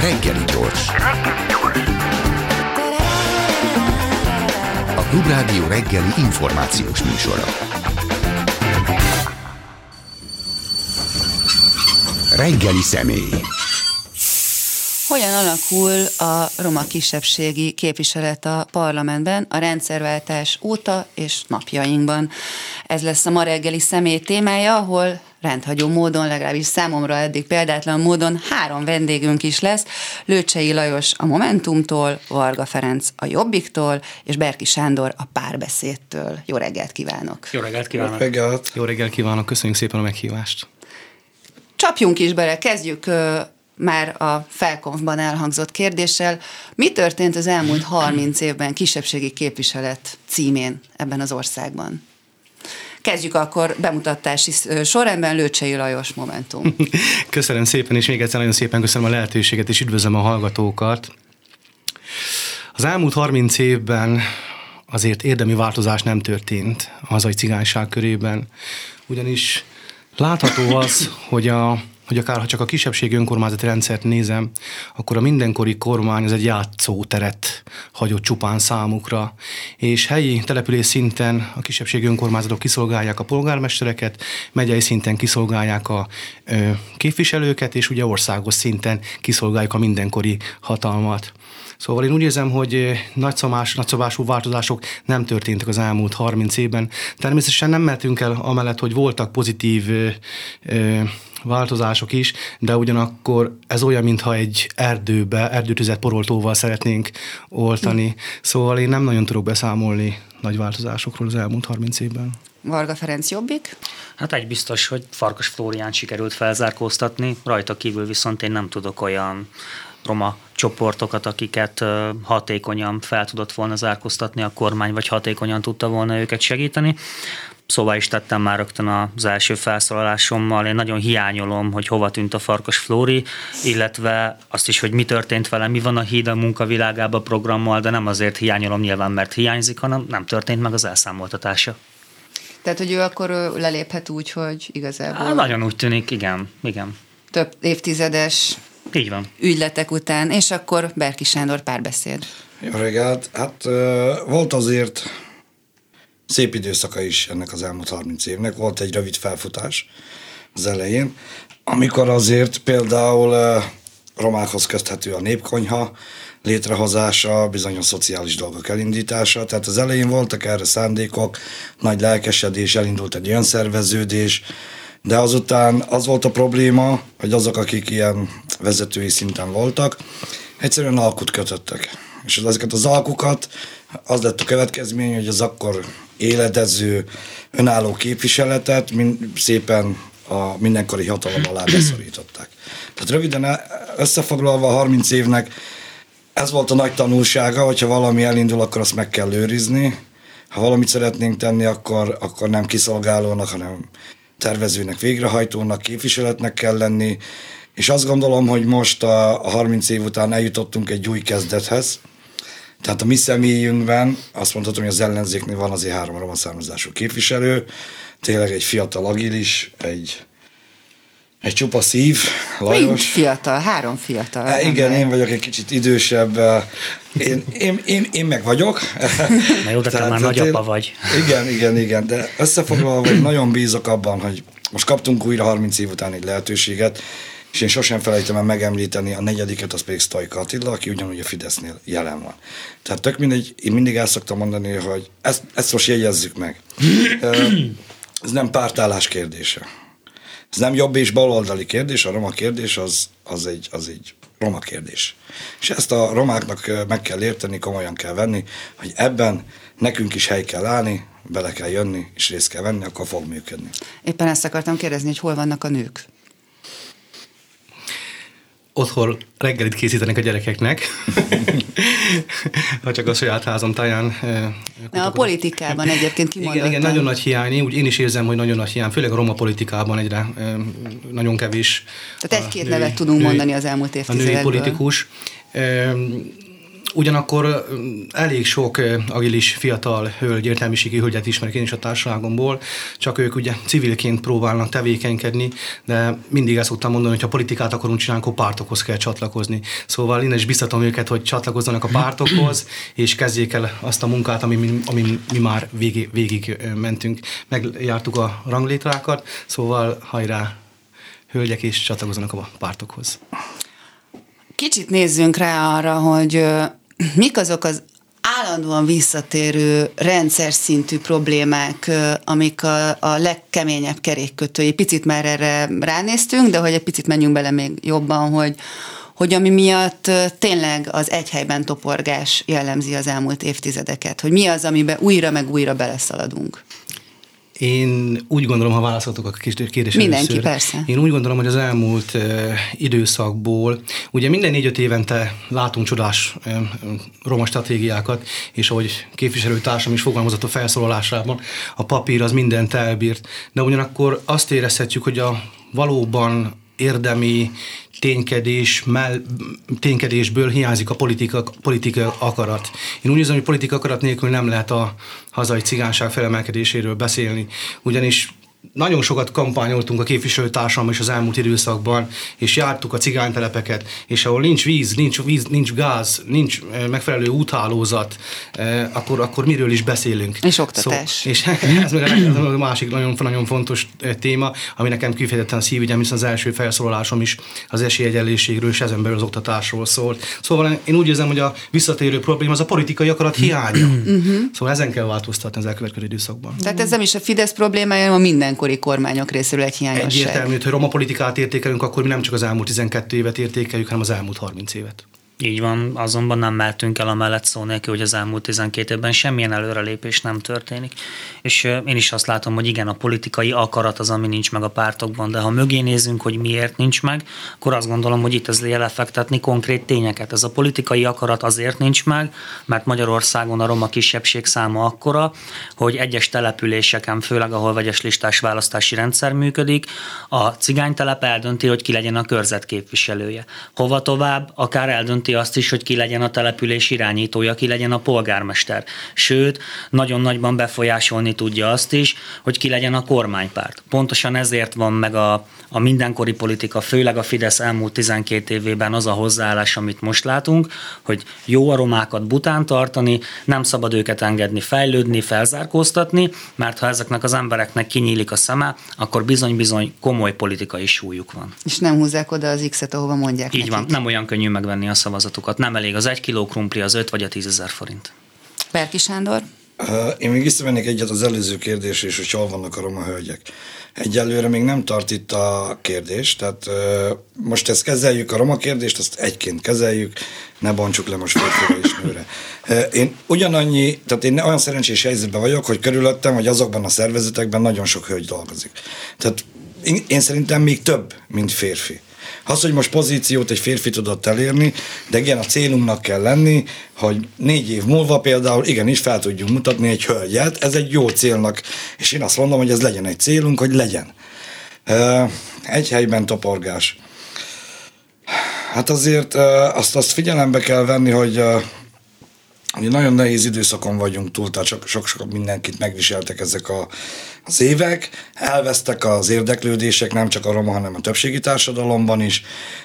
Reggeli gyors. A Klubrádió reggeli információs műsora. Reggeli személy. Hogyan alakul a roma kisebbségi képviselet a parlamentben a rendszerváltás óta és napjainkban? Ez lesz a ma reggeli személy témája, ahol rendhagyó módon, legalábbis számomra eddig példátlan módon három vendégünk is lesz. Lőcsei Lajos a Momentumtól, Varga Ferenc a Jobbiktól, és Berki Sándor a Párbeszédtől. Jó reggelt kívánok! Jó reggelt kívánok! Jó reggelt, Jó reggelt kívánok, köszönjük szépen a meghívást! Csapjunk is bele, kezdjük már a felkonfban elhangzott kérdéssel. Mi történt az elmúlt 30 évben kisebbségi képviselet címén ebben az országban? Kezdjük akkor bemutatási sorrendben, Lőcsei Lajos Momentum. Köszönöm szépen, és még egyszer nagyon szépen köszönöm a lehetőséget, és üdvözlöm a hallgatókat. Az elmúlt 30 évben azért érdemi változás nem történt a hazai cigányság körében, ugyanis látható az, hogy a hogy akár ha csak a kisebbségi önkormányzati rendszert nézem, akkor a mindenkori kormány az egy játszóteret hagyott csupán számukra, és helyi település szinten a kisebbségi önkormányzatok kiszolgálják a polgármestereket, megyei szinten kiszolgálják a ö, képviselőket, és ugye országos szinten kiszolgáljuk a mindenkori hatalmat. Szóval én úgy érzem, hogy nagyszabás, nagyszabású változások nem történtek az elmúlt 30 évben. Természetesen nem mehetünk el amellett, hogy voltak pozitív ö, ö, változások is, de ugyanakkor ez olyan, mintha egy erdőbe, erdőtüzet poroltóval szeretnénk oltani. Szóval én nem nagyon tudok beszámolni nagy változásokról az elmúlt 30 évben. Varga Ferenc Jobbik? Hát egy biztos, hogy Farkas Flórián sikerült felzárkóztatni, rajta kívül viszont én nem tudok olyan roma csoportokat, akiket hatékonyan fel tudott volna zárkóztatni a kormány, vagy hatékonyan tudta volna őket segíteni szóval is tettem már rögtön az első felszólalásommal. Én nagyon hiányolom, hogy hova tűnt a Farkas Flóri, illetve azt is, hogy mi történt vele, mi van a Híd a munkavilágába programmal, de nem azért hiányolom nyilván, mert hiányzik, hanem nem történt meg az elszámoltatása. Tehát, hogy ő akkor leléphet úgy, hogy igazából... Há, nagyon úgy tűnik, igen, igen. Több évtizedes így van. ügyletek után, és akkor Berki Sándor párbeszéd. Jó reggelt! Hát volt azért szép időszaka is ennek az elmúlt 30 évnek. Volt egy rövid felfutás az elején, amikor azért például romákhoz köthető a népkonyha létrehozása, bizonyos szociális dolgok elindítása. Tehát az elején voltak erre szándékok, nagy lelkesedés, elindult egy olyan szerveződés, de azután az volt a probléma, hogy azok, akik ilyen vezetői szinten voltak, egyszerűen alkut kötöttek. És ezeket az alkukat az lett a következmény, hogy az akkor éledező, önálló képviseletet mind, szépen a mindenkori hatalom alá beszorították. Tehát röviden összefoglalva a 30 évnek ez volt a nagy tanulsága, hogyha valami elindul, akkor azt meg kell őrizni. Ha valamit szeretnénk tenni, akkor, akkor nem kiszolgálónak, hanem tervezőnek, végrehajtónak, képviseletnek kell lenni. És azt gondolom, hogy most a, a 30 év után eljutottunk egy új kezdethez, tehát a mi személyünkben azt mondhatom, hogy az ellenzéknél van azért három roma származású képviselő, tényleg egy fiatal agilis, egy, egy csupa szív, Lajos. Mind fiatal, három fiatal. Há, igen, én vagyok egy kicsit idősebb. Én, én, én, én meg vagyok. Na jó, de te már nagyapa vagy. Igen, igen, igen, de összefoglalva, hogy nagyon bízok abban, hogy most kaptunk újra 30 év után egy lehetőséget, és én sosem felejtem el megemlíteni a negyediket, az pedig Stajka Attila, aki ugyanúgy a Fidesznél jelen van. Tehát tök mindegy, én mindig el szoktam mondani, hogy ezt, ezt most jegyezzük meg. Ez nem pártállás kérdése. Ez nem jobb és baloldali kérdés, a roma kérdés az, az, egy, az egy roma kérdés. És ezt a romáknak meg kell érteni, komolyan kell venni, hogy ebben nekünk is hely kell állni, bele kell jönni, és részt kell venni, akkor fog működni. Éppen ezt akartam kérdezni, hogy hol vannak a nők? Otthon reggelit készítenek a gyerekeknek, ha csak a saját házam táján. Na, a politikában egyébként kimondottan. Igen, igen, nagyon nagy hiány, úgy én is érzem, hogy nagyon nagy hiány, főleg a roma politikában egyre nagyon kevés. Tehát egy-két nevet tudunk női, mondani az elmúlt évtizedekből. A női politikus. Ugyanakkor elég sok agilis fiatal hölgy, értelmiségi hölgyet ismerek én is a társaságomból, csak ők ugye civilként próbálnak tevékenykedni, de mindig ezt szoktam mondani, hogy ha politikát akarunk csinálni, akkor pártokhoz kell csatlakozni. Szóval én is biztatom őket, hogy csatlakozzanak a pártokhoz, és kezdjék el azt a munkát, ami, mi, ami mi már végig, végig mentünk. Megjártuk a ranglétrákat, szóval hajrá, hölgyek is csatlakozzanak a pártokhoz. Kicsit nézzünk rá arra, hogy mik azok az állandóan visszatérő rendszer szintű problémák, amik a, a legkeményebb kerékkötői. Picit már erre ránéztünk, de hogy egy picit menjünk bele még jobban, hogy, hogy ami miatt tényleg az egy helyben toporgás jellemzi az elmúlt évtizedeket, hogy mi az, amiben újra meg újra beleszaladunk. Én úgy gondolom, ha válaszoltok a kérdésre Mindenki, először, persze. Én úgy gondolom, hogy az elmúlt uh, időszakból, ugye minden négy-öt évente látunk csodás uh, roma stratégiákat, és ahogy képviselőtársam is fogalmazott a felszólalásában, a papír az mindent elbírt, de ugyanakkor azt érezhetjük, hogy a valóban érdemi ténykedés, mell, ténykedésből hiányzik a politika, politika akarat. Én úgy érzem, hogy politika akarat nélkül nem lehet a hazai cigánság felemelkedéséről beszélni, ugyanis nagyon sokat kampányoltunk a képviselőtársam is az elmúlt időszakban, és jártuk a cigánytelepeket, és ahol nincs víz, nincs víz, nincs gáz, nincs eh, megfelelő úthálózat, eh, akkor, akkor miről is beszélünk. És oktatás. Szó, és ez meg a másik nagyon, nagyon fontos eh, téma, ami nekem kifejezetten szívügyem, hiszen az első felszólalásom is az esélyegyenlőségről és ezen belül az oktatásról szólt. Szóval én úgy érzem, hogy a visszatérő probléma az a politikai akarat hiánya. Mhm. szóval ezen kell változtatni az elkövetkező időszakban. Tehát ez nem is a Fidesz problémája, hanem a minden mindenkori kormányok részéről egy hiányosság. Egyértelmű, hogy roma politikát értékelünk, akkor mi nem csak az elmúlt 12 évet értékeljük, hanem az elmúlt 30 évet. Így van, azonban nem mehetünk el a mellett szó nélkül, hogy az elmúlt 12 évben semmilyen előrelépés nem történik. És én is azt látom, hogy igen, a politikai akarat az, ami nincs meg a pártokban, de ha mögé nézünk, hogy miért nincs meg, akkor azt gondolom, hogy itt ez lefektetni konkrét tényeket. Ez a politikai akarat azért nincs meg, mert Magyarországon a roma kisebbség száma akkora, hogy egyes településeken, főleg ahol vegyes listás választási rendszer működik, a cigánytelep eldönti, hogy ki legyen a körzetképviselője. Hova tovább, akár eldönti eldönti azt is, hogy ki legyen a település irányítója, ki legyen a polgármester. Sőt, nagyon nagyban befolyásolni tudja azt is, hogy ki legyen a kormánypárt. Pontosan ezért van meg a, a mindenkori politika, főleg a Fidesz elmúlt 12 évében az a hozzáállás, amit most látunk, hogy jó a romákat bután tartani, nem szabad őket engedni fejlődni, felzárkóztatni, mert ha ezeknek az embereknek kinyílik a szeme, akkor bizony-bizony komoly politikai súlyuk van. És nem húzzák oda az X-et, ahova mondják Így nekik. van, nem olyan könnyű megvenni a szavazatukat. Nem elég az egy kiló krumpli, az öt vagy a tízezer forint. Berki Sándor? Én még visszamennék egyet az előző kérdésre is, hogy hol vannak a roma hölgyek. Egyelőre még nem tart itt a kérdés, tehát most ezt kezeljük, a roma kérdést, ezt egyként kezeljük, ne bontsuk le most férfire és nőre. Én ugyanannyi, tehát én olyan szerencsés helyzetben vagyok, hogy körülöttem, hogy azokban a szervezetekben nagyon sok hölgy dolgozik. Tehát én, én szerintem még több, mint férfi. Az, hogy most pozíciót egy férfi tudott elérni, de igen, a célunknak kell lenni, hogy négy év múlva például igenis fel tudjunk mutatni egy hölgyet, ez egy jó célnak, és én azt mondom, hogy ez legyen egy célunk, hogy legyen. Egy helyben toporgás. Hát azért azt, azt figyelembe kell venni, hogy nagyon nehéz időszakon vagyunk túl, tehát sok-sok mindenkit megviseltek ezek a, az évek, elvesztek az érdeklődések nem csak a roma, hanem a többségi társadalomban is,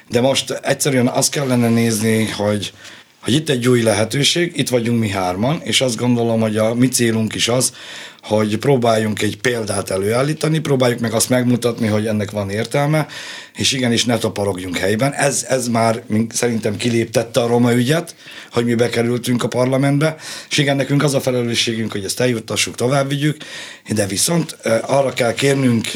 de most egyszerűen azt kellene nézni, hogy, hogy itt egy új lehetőség, itt vagyunk mi hárman, és azt gondolom, hogy a mi célunk is az, hogy próbáljunk egy példát előállítani, próbáljuk meg azt megmutatni, hogy ennek van értelme, és igenis ne toporogjunk helyben. Ez, ez már szerintem kiléptette a roma ügyet, hogy mi bekerültünk a parlamentbe, és igen, nekünk az a felelősségünk, hogy ezt eljuttassuk, tovább vigyük, de viszont arra kell kérnünk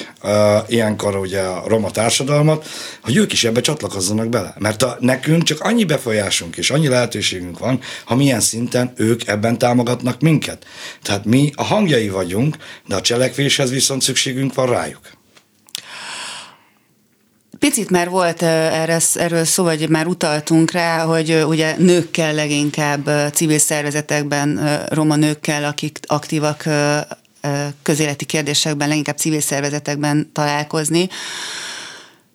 ilyenkor ugye a roma társadalmat, hogy ők is ebbe csatlakozzanak bele. Mert a, nekünk csak annyi befolyásunk és annyi lehetőségünk van, ha milyen szinten ők ebben támogatnak minket. Tehát mi a hangjai vagyunk, de a cselekvéshez viszont szükségünk van rájuk. Picit már volt erre, erről szó, vagy már utaltunk rá, hogy ugye nőkkel leginkább civil szervezetekben, roma nőkkel, akik aktívak közéleti kérdésekben, leginkább civil szervezetekben találkozni.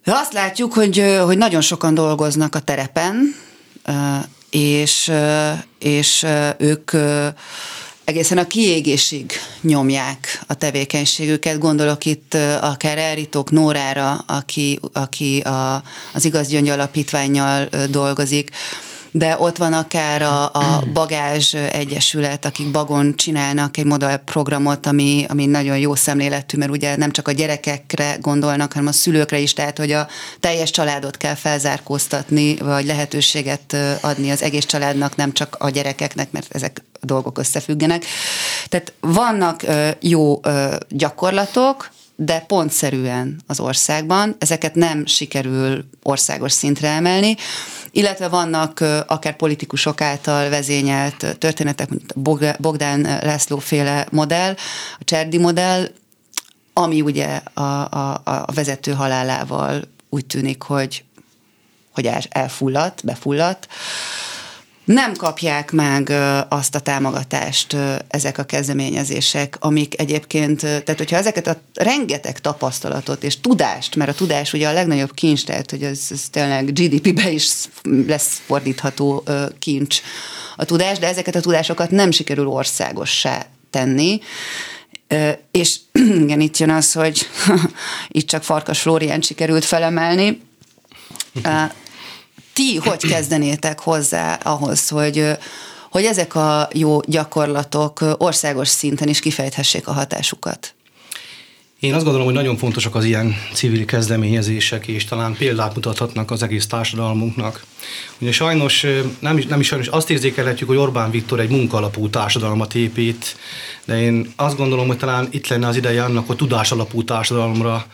De azt látjuk, hogy, hogy nagyon sokan dolgoznak a terepen, és, és ők egészen a kiégésig nyomják a tevékenységüket. Gondolok itt akár Elritók Nórára, aki, aki a, az Igaz Gyöngy Alapítványjal dolgozik, de ott van akár a, a Bagázs Egyesület, akik Bagon csinálnak egy modellprogramot, ami, ami nagyon jó szemléletű, mert ugye nem csak a gyerekekre gondolnak, hanem a szülőkre is, tehát hogy a teljes családot kell felzárkóztatni, vagy lehetőséget adni az egész családnak, nem csak a gyerekeknek, mert ezek a dolgok összefüggenek. Tehát vannak jó gyakorlatok, de pontszerűen az országban. Ezeket nem sikerül országos szintre emelni, illetve vannak akár politikusok által vezényelt történetek, mint Bogdán László féle modell, a Cserdi modell, ami ugye a, a, a vezető halálával úgy tűnik, hogy, hogy elfulladt, befulladt nem kapják meg azt a támogatást ezek a kezdeményezések, amik egyébként, tehát hogyha ezeket a rengeteg tapasztalatot és tudást, mert a tudás ugye a legnagyobb kincs, tehát hogy ez, ez tényleg GDP-be is lesz fordítható kincs a tudás, de ezeket a tudásokat nem sikerül országossá tenni, és igen, itt jön az, hogy itt csak Farkas Flórián sikerült felemelni, ti hogy kezdenétek hozzá ahhoz, hogy hogy ezek a jó gyakorlatok országos szinten is kifejthessék a hatásukat? Én azt gondolom, hogy nagyon fontosak az ilyen civil kezdeményezések, és talán példát mutathatnak az egész társadalmunknak. Ugye sajnos, nem is, nem is sajnos, azt érzékelhetjük, hogy Orbán Viktor egy munkalapú társadalmat épít, de én azt gondolom, hogy talán itt lenne az ideje annak, hogy tudásalapú társadalomra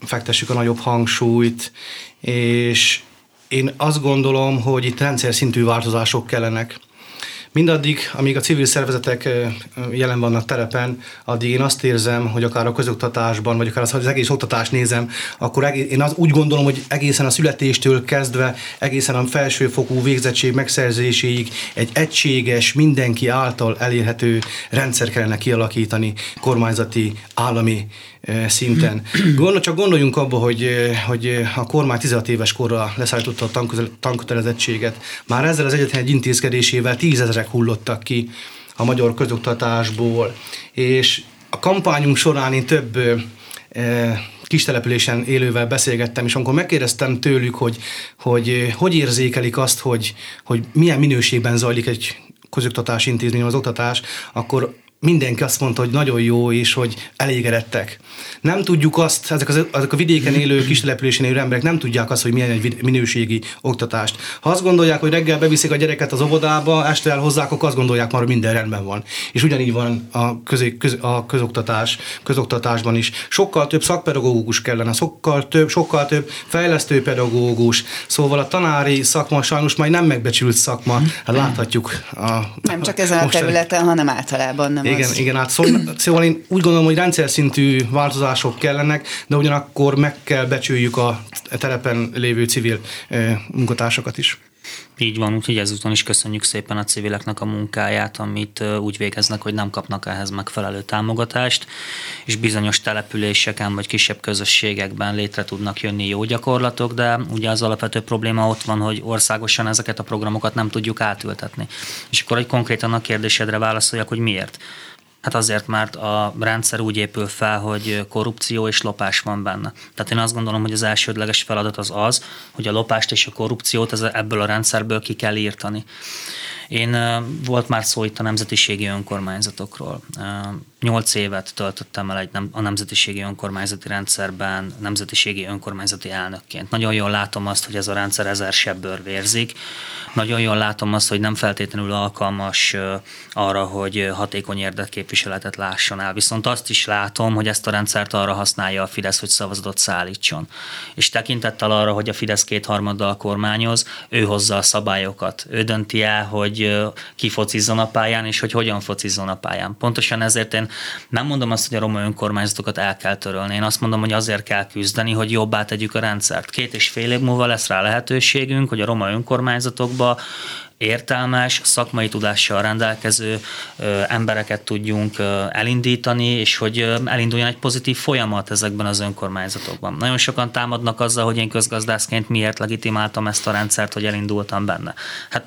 fektessük a nagyobb hangsúlyt, és én azt gondolom, hogy itt rendszer szintű változások kellenek. Mindaddig, amíg a civil szervezetek jelen vannak terepen, addig én azt érzem, hogy akár a közoktatásban, vagy akár az egész oktatást nézem, akkor én az, úgy gondolom, hogy egészen a születéstől kezdve, egészen a felsőfokú végzettség megszerzéséig egy egységes, mindenki által elérhető rendszer kellene kialakítani kormányzati, állami szinten. Gondol, csak gondoljunk abba, hogy, hogy a kormány 16 éves korra leszállította a tankötelezettséget. Már ezzel az egyetlen egy intézkedésével tízezerek hullottak ki a magyar közoktatásból, és a kampányunk során én több kis településen élővel beszélgettem, és amikor megkérdeztem tőlük, hogy hogy, hogy érzékelik azt, hogy, hogy milyen minőségben zajlik egy közoktatási intézmény, az oktatás, akkor mindenki azt mondta, hogy nagyon jó, és hogy elégedettek. Nem tudjuk azt, ezek, az, ezek a vidéken élő, kis településen élő emberek nem tudják azt, hogy milyen egy minőségi oktatást. Ha azt gondolják, hogy reggel beviszik a gyereket az óvodába, este elhozzák, akkor azt gondolják már, hogy minden rendben van. És ugyanígy van a, közé, köz, a közoktatás, közoktatásban is. Sokkal több szakpedagógus kellene, sokkal több, sokkal több fejlesztő pedagógus. Szóval a tanári szakma sajnos majd nem megbecsült szakma. Hát láthatjuk. A, nem csak ezen a területen, hanem általában nem igen, igen, hát szóval, szóval én úgy gondolom, hogy rendszer szintű változások kellenek, de ugyanakkor meg kell becsüljük a terepen lévő civil munkatársakat is. Így van, úgyhogy ezúton is köszönjük szépen a civileknek a munkáját, amit úgy végeznek, hogy nem kapnak ehhez megfelelő támogatást, és bizonyos településeken vagy kisebb közösségekben létre tudnak jönni jó gyakorlatok, de ugye az alapvető probléma ott van, hogy országosan ezeket a programokat nem tudjuk átültetni. És akkor egy konkrétan a kérdésedre válaszoljak, hogy miért. Hát azért, mert a rendszer úgy épül fel, hogy korrupció és lopás van benne. Tehát én azt gondolom, hogy az elsődleges feladat az az, hogy a lopást és a korrupciót ebből a rendszerből ki kell írtani. Én volt már szó itt a nemzetiségi önkormányzatokról. Nyolc évet töltöttem el egy nem, a nemzetiségi önkormányzati rendszerben, nemzetiségi önkormányzati elnökként. Nagyon jól látom azt, hogy ez a rendszer ezer sebből vérzik. Nagyon jól látom azt, hogy nem feltétlenül alkalmas arra, hogy hatékony érdekképviseletet lásson el. Viszont azt is látom, hogy ezt a rendszert arra használja a Fidesz, hogy szavazatot szállítson. És tekintettel arra, hogy a Fidesz kétharmaddal kormányoz, ő hozza a szabályokat. Ő dönti el, hogy ki focizzon a pályán, és hogy hogyan focizzon a pályán. Pontosan ezért én nem mondom azt, hogy a roma önkormányzatokat el kell törölni. Én azt mondom, hogy azért kell küzdeni, hogy jobbá tegyük a rendszert. Két és fél év múlva lesz rá lehetőségünk, hogy a roma önkormányzatokba értelmes, szakmai tudással rendelkező embereket tudjunk elindítani, és hogy elinduljon egy pozitív folyamat ezekben az önkormányzatokban. Nagyon sokan támadnak azzal, hogy én közgazdászként miért legitimáltam ezt a rendszert, hogy elindultam benne. Hát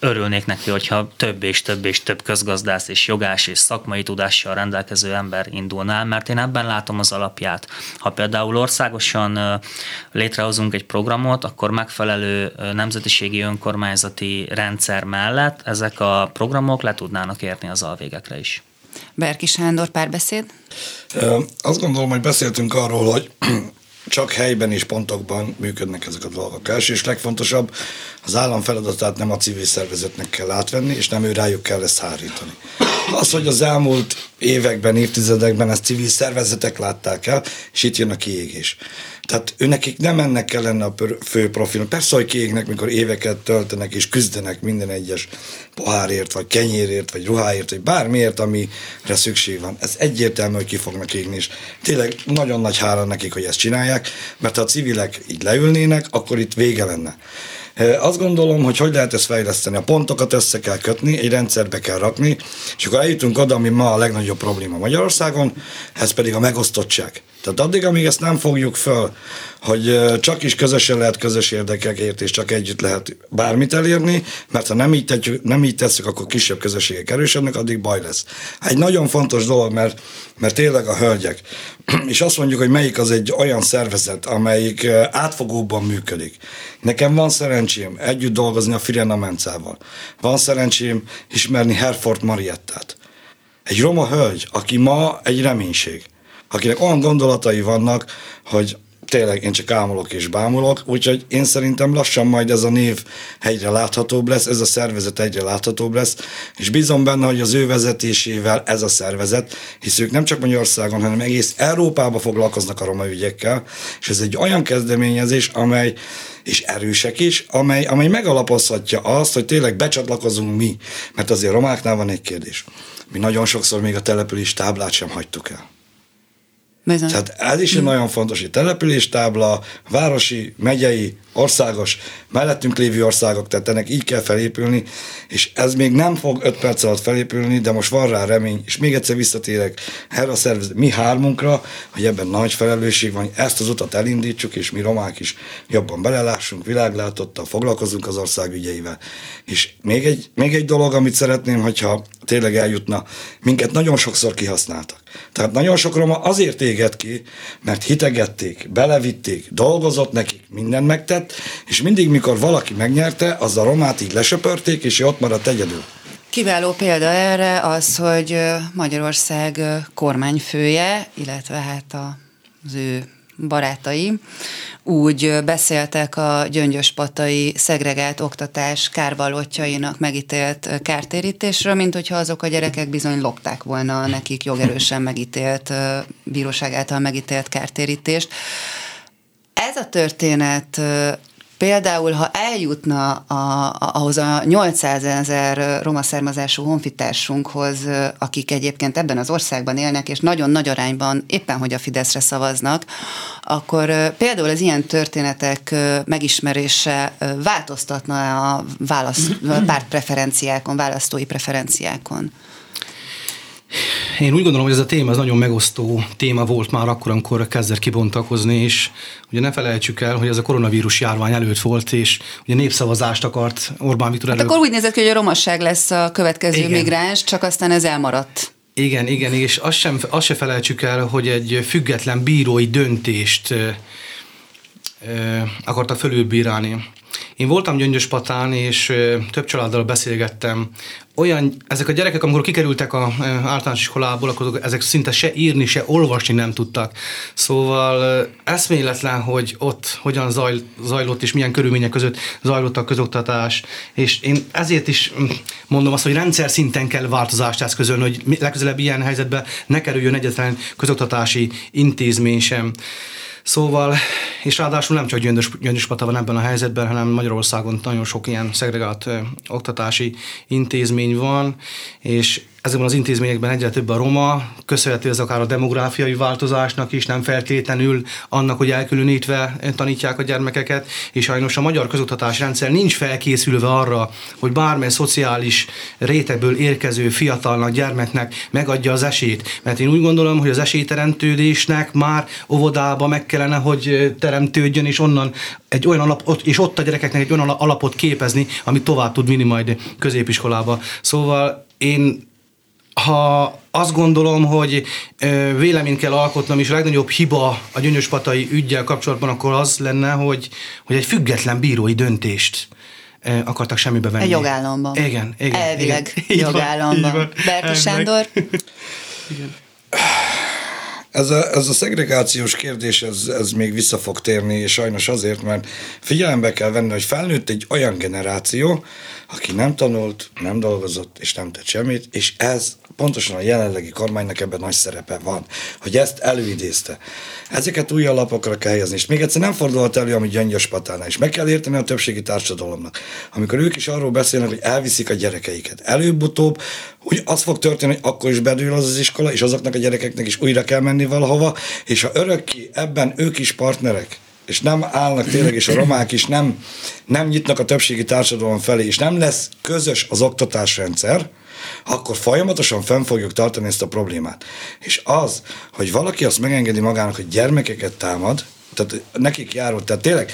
örülnék neki, hogyha több és több és több közgazdász és jogás és szakmai tudással rendelkező ember indulnál, mert én ebben látom az alapját. Ha például országosan létrehozunk egy programot, akkor megfelelő nemzetiségi önkormányzati rendszer mellett ezek a programok le tudnának érni az alvégekre is. Berki Sándor párbeszéd? Azt gondolom, hogy beszéltünk arról, hogy csak helyben és pontokban működnek ezek a dolgok. Első és legfontosabb, az állam feladatát nem a civil szervezetnek kell átvenni, és nem ő rájuk kell ezt hárítani. Az, hogy az elmúlt években, évtizedekben ezt civil szervezetek látták el, és itt jön a kiégés. Tehát őnekik nem ennek kellene a fő profil. Persze, hogy kiégnek, mikor éveket töltenek és küzdenek minden egyes pohárért, vagy kenyérért, vagy ruháért, vagy bármiért, amire szükség van. Ez egyértelmű, hogy ki fognak égni, és tényleg nagyon nagy hála nekik, hogy ezt csinálják, mert ha a civilek így leülnének, akkor itt vége lenne. Azt gondolom, hogy hogy lehet ezt fejleszteni. A pontokat össze kell kötni, egy rendszerbe kell rakni, és akkor eljutunk oda, ami ma a legnagyobb probléma Magyarországon, ez pedig a megosztottság. Tehát addig, amíg ezt nem fogjuk föl, hogy csak is közösen lehet közös érdekekért, és csak együtt lehet bármit elérni, mert ha nem így, tetjük, nem így tesszük, akkor kisebb közösségek erősödnek, addig baj lesz. Egy nagyon fontos dolog, mert, mert tényleg a hölgyek, és azt mondjuk, hogy melyik az egy olyan szervezet, amelyik átfogóban működik. Nekem van szerencsém együtt dolgozni a Firena Mencával. Van szerencsém ismerni Herford Mariettát. Egy roma hölgy, aki ma egy reménység akinek olyan gondolatai vannak, hogy tényleg én csak ámulok és bámulok, úgyhogy én szerintem lassan majd ez a név egyre láthatóbb lesz, ez a szervezet egyre láthatóbb lesz, és bízom benne, hogy az ő vezetésével ez a szervezet, hisz ők nem csak Magyarországon, hanem egész Európában foglalkoznak a roma ügyekkel, és ez egy olyan kezdeményezés, amely és erősek is, amely, amely megalapozhatja azt, hogy tényleg becsatlakozunk mi, mert azért romáknál van egy kérdés. Mi nagyon sokszor még a település táblát sem hagytuk el. Bizony. Tehát ez is egy mm. nagyon fontos, hogy településtábla, városi, megyei, országos, mellettünk lévő országok, tehát ennek így kell felépülni, és ez még nem fog öt perc alatt felépülni, de most van rá remény, és még egyszer visszatérek erre a szervezet, mi hármunkra, hogy ebben nagy felelősség van, ezt az utat elindítsuk, és mi romák is jobban belelássunk, világlátottal, foglalkozunk az ország ügyeivel. És még egy, még egy dolog, amit szeretném, hogyha tényleg eljutna, minket nagyon sokszor kihasználtak. Tehát nagyon sok roma azért éget ki, mert hitegették, belevitték, dolgozott nekik, mindent megtett, és mindig, mikor valaki megnyerte, az a romát így lesöpörték, és ott maradt egyedül. Kiváló példa erre az, hogy Magyarország kormányfője, illetve hát az ő barátai úgy beszéltek a gyöngyöspatai szegregált oktatás kárvalótjainak megítélt kártérítésről, mint hogyha azok a gyerekek bizony lopták volna nekik jogerősen megítélt, bíróság által megítélt kártérítést. Ez a történet Például, ha eljutna a, ahhoz a 800 ezer roma származású honfitársunkhoz, akik egyébként ebben az országban élnek, és nagyon nagy arányban éppen, hogy a Fideszre szavaznak, akkor például az ilyen történetek megismerése változtatna a válasz, pártpreferenciákon, választói preferenciákon. Én úgy gondolom, hogy ez a téma az nagyon megosztó téma volt már akkor, amikor kezdett kibontakozni, és ugye ne felejtsük el, hogy ez a koronavírus járvány előtt volt, és ugye népszavazást akart Orbán Viktor hát akkor úgy nézett ki, hogy a romasság lesz a következő igen. migráns, csak aztán ez elmaradt. Igen, igen, és azt sem, azt sem felejtsük el, hogy egy független bírói döntést ö, ö, akartak fölülbírálni. Én voltam Gyöngyöspatán, és több családdal beszélgettem. Olyan, ezek a gyerekek, amikor kikerültek a általános iskolából, akkor ezek szinte se írni, se olvasni nem tudtak. Szóval eszméletlen, hogy ott hogyan zaj, zajlott, és milyen körülmények között zajlott a közoktatás. És én ezért is mm, mondom azt, hogy rendszer szinten kell változást eszközölni, hogy legközelebb ilyen helyzetben ne kerüljön egyetlen közoktatási intézmény sem. Szóval, és ráadásul nem csak Gyöngyös, Gyöngyös Pata van ebben a helyzetben, hanem Magyarországon nagyon sok ilyen szegregált ö, oktatási intézmény van, és ezekben az intézményekben egyre több a roma, köszönhető ez akár a demográfiai változásnak is, nem feltétlenül annak, hogy elkülönítve tanítják a gyermekeket, és sajnos a magyar közoktatás rendszer nincs felkészülve arra, hogy bármely szociális rétegből érkező fiatalnak, gyermeknek megadja az esélyt. Mert én úgy gondolom, hogy az esélyteremtődésnek már óvodába meg kellene, hogy teremtődjön, és onnan egy olyan alap, és ott a gyerekeknek egy olyan alapot képezni, amit tovább tud vinni majd középiskolába. Szóval én ha azt gondolom, hogy véleményt kell alkotnom, és a legnagyobb hiba a gyöngyöspatai ügyel kapcsolatban, akkor az lenne, hogy, hogy egy független bírói döntést akartak semmibe venni. Egy jogállamban. Igen, igen. Elvileg igen. jogállamban. Berti Sándor? Igen. Ez a, ez a szegregációs kérdés, ez, ez még vissza fog térni, és sajnos azért, mert figyelembe kell venni, hogy felnőtt egy olyan generáció, aki nem tanult, nem dolgozott, és nem tett semmit, és ez pontosan a jelenlegi kormánynak ebben nagy szerepe van, hogy ezt előidézte. Ezeket új alapokra kell helyezni, és még egyszer nem fordulhat elő, ami Gyöngyös Patánál, és meg kell érteni a többségi társadalomnak. Amikor ők is arról beszélnek, hogy elviszik a gyerekeiket. Előbb-utóbb úgy az fog történni, hogy akkor is bedől az az iskola, és azoknak a gyerekeknek is újra kell menni valahova, és ha örökké ebben ők is partnerek, és nem állnak tényleg, és a romák is nem, nem nyitnak a többségi társadalom felé, és nem lesz közös az oktatásrendszer, akkor folyamatosan fenn fogjuk tartani ezt a problémát. És az, hogy valaki azt megengedi magának, hogy gyermekeket támad, tehát nekik járult, tehát tényleg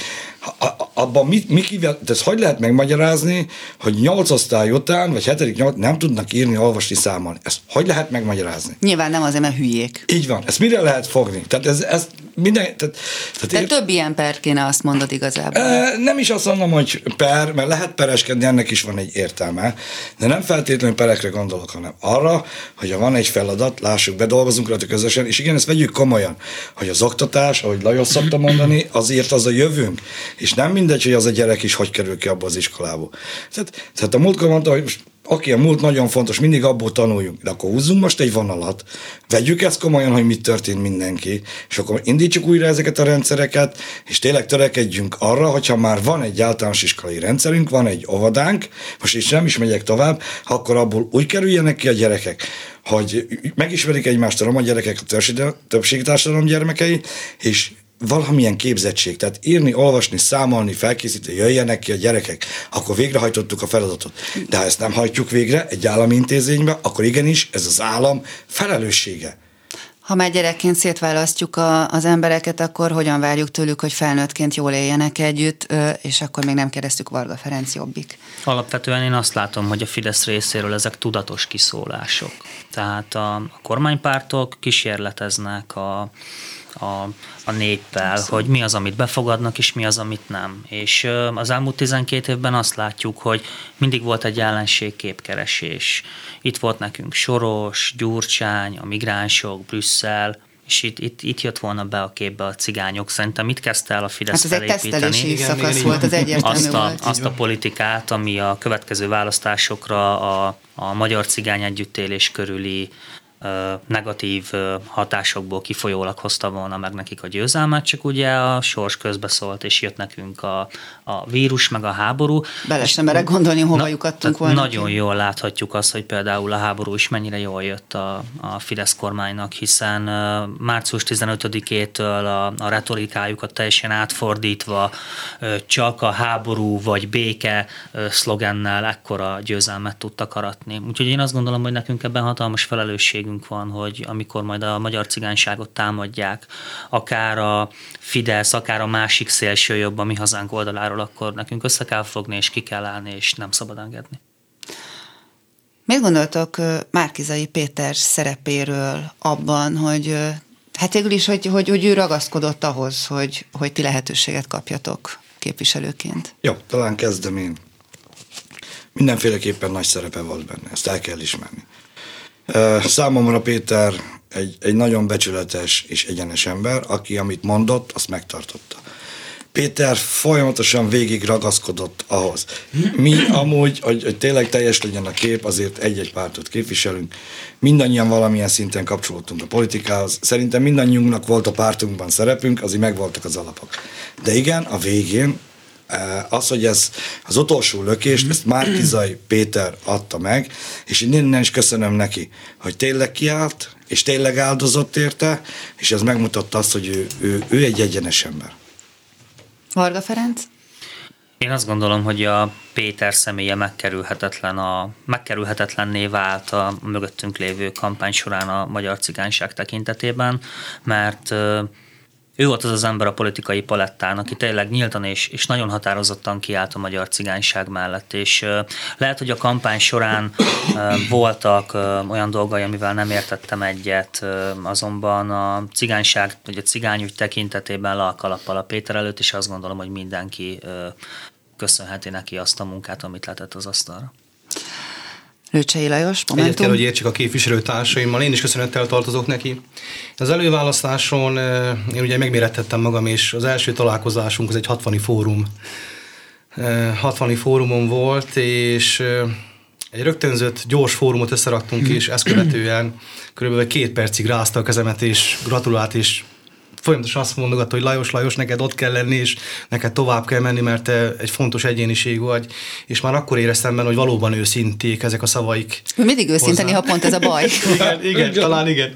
abban mi, mi kivel, ezt hogy lehet megmagyarázni, hogy nyolc osztály után, vagy hetedik nyolc, nem tudnak írni, olvasni, számolni. Ezt hogy lehet megmagyarázni? Nyilván nem azért, mert hülyék. Így van. Ezt mire lehet fogni? Tehát ez, ez minden, tehát, tehát De ér... több ilyen per kéne, azt mondod igazából. E, nem is azt mondom, hogy per, mert lehet pereskedni, ennek is van egy értelme, de nem feltétlenül perekre gondolok, hanem arra, hogy ha van egy feladat, lássuk be, dolgozunk rajta közösen, és igen, ezt vegyük komolyan, hogy az oktatás, ahogy Lajos szokta mondani, azért az a jövőnk, és nem mindegy, hogy az a gyerek is hogy kerül ki abba az iskolába. Tehát, tehát a múltkor mondta, hogy most Oké, a múlt nagyon fontos, mindig abból tanuljunk, de akkor húzzunk most egy vonalat, vegyük ezt komolyan, hogy mit történt mindenki, és akkor indítsuk újra ezeket a rendszereket, és tényleg törekedjünk arra, hogyha már van egy általános iskolai rendszerünk, van egy óvodánk, most is nem is megyek tovább, akkor abból úgy kerüljenek ki a gyerekek, hogy megismerik egymást a roma gyerekek, a többségi társadalom gyermekei, és valamilyen képzettség, tehát írni, olvasni, számolni, felkészíteni, jöjjenek ki a gyerekek, akkor végrehajtottuk a feladatot. De ha ezt nem hajtjuk végre egy állami intézménybe, akkor igenis ez az állam felelőssége. Ha már gyerekként szétválasztjuk a, az embereket, akkor hogyan várjuk tőlük, hogy felnőttként jól éljenek együtt, és akkor még nem kérdeztük Varga Ferenc jobbik? Alapvetően én azt látom, hogy a Fidesz részéről ezek tudatos kiszólások. Tehát a, a kormánypártok kísérleteznek a a, a néppel, Abszolút. hogy mi az, amit befogadnak, és mi az, amit nem. És az elmúlt 12 évben azt látjuk, hogy mindig volt egy ellenségképkeresés. Itt volt nekünk Soros, Gyurcsány, a migránsok, Brüsszel, és itt, itt, itt jött volna be a képbe a cigányok. Szerintem mit kezdte el a Fidesz hát ez egy tesztelési szakasz volt, az egyértelmű azt a, volt. Azt a politikát, ami a következő választásokra a, a magyar cigány együttélés körüli negatív hatásokból kifolyólag hozta volna meg nekik a győzelmet, csak ugye a sors közbeszólt, és jött nekünk a, a vírus, meg a háború. Bele sem merek gondolni, hova na, lyukadtunk volna. Nagyon ki. jól láthatjuk azt, hogy például a háború is mennyire jól jött a, a Fidesz kormánynak, hiszen március 15-től a, a retorikájukat teljesen átfordítva csak a háború vagy béke szlogennel ekkora győzelmet tudtak aratni. Úgyhogy én azt gondolom, hogy nekünk ebben hatalmas felelősségünk esélyünk van, hogy amikor majd a magyar cigányságot támadják, akár a Fidesz, akár a másik szélső jobb a mi hazánk oldaláról, akkor nekünk össze kell fogni, és ki kell állni, és nem szabad engedni. Mit gondoltok Márkizai Péter szerepéről abban, hogy hát végül is, hogy, hogy, hogy ő ragaszkodott ahhoz, hogy, hogy ti lehetőséget kapjatok képviselőként? Jó, talán kezdem én. Mindenféleképpen nagy szerepe volt benne, ezt el kell ismerni. Számomra Péter egy, egy nagyon becsületes és egyenes ember, aki amit mondott, azt megtartotta. Péter folyamatosan végig ragaszkodott ahhoz. Mi amúgy, hogy, hogy tényleg teljes legyen a kép, azért egy-egy pártot képviselünk. Mindannyian valamilyen szinten kapcsolódtunk a politikához. Szerintem mindannyiunknak volt a pártunkban szerepünk, azért megvoltak az alapok. De igen, a végén Az, hogy ez az utolsó lökést, ezt Márkizai Péter adta meg, és én innen is köszönöm neki, hogy tényleg kiállt, és tényleg áldozott érte, és ez megmutatta azt, hogy ő, ő, ő egy egyenes ember. Varga Ferenc? Én azt gondolom, hogy a Péter személye megkerülhetetlen a, megkerülhetetlenné vált a mögöttünk lévő kampány során a magyar cigányság tekintetében, mert ő volt az az ember a politikai palettán, aki tényleg nyíltan és, és nagyon határozottan kiállt a magyar cigányság mellett, és lehet, hogy a kampány során voltak olyan dolgai, amivel nem értettem egyet, azonban a cigányság, vagy a cigányügy tekintetében le a kalappal a Péter előtt, és azt gondolom, hogy mindenki köszönheti neki azt a munkát, amit letett az asztalra. Lőcsei Lajos, Momentum. Egyet kell, hogy értsük a képviselőtársaimmal, én is köszönettel tartozok neki. Az előválasztáson én ugye megmérettettem magam, és az első találkozásunk az egy 60 fórum. 60 fórumon volt, és egy rögtönzött, gyors fórumot összeraktunk, és ezt követően körülbelül két percig rázta a kezemet, és gratulált, és folyamatosan azt mondogatta, hogy Lajos, Lajos, neked ott kell lenni, és neked tovább kell menni, mert te egy fontos egyéniség vagy, és már akkor éreztem benne, hogy valóban őszinték ezek a szavaik. Mindig őszinte, ha pont ez a baj. igen, igen, talán igen.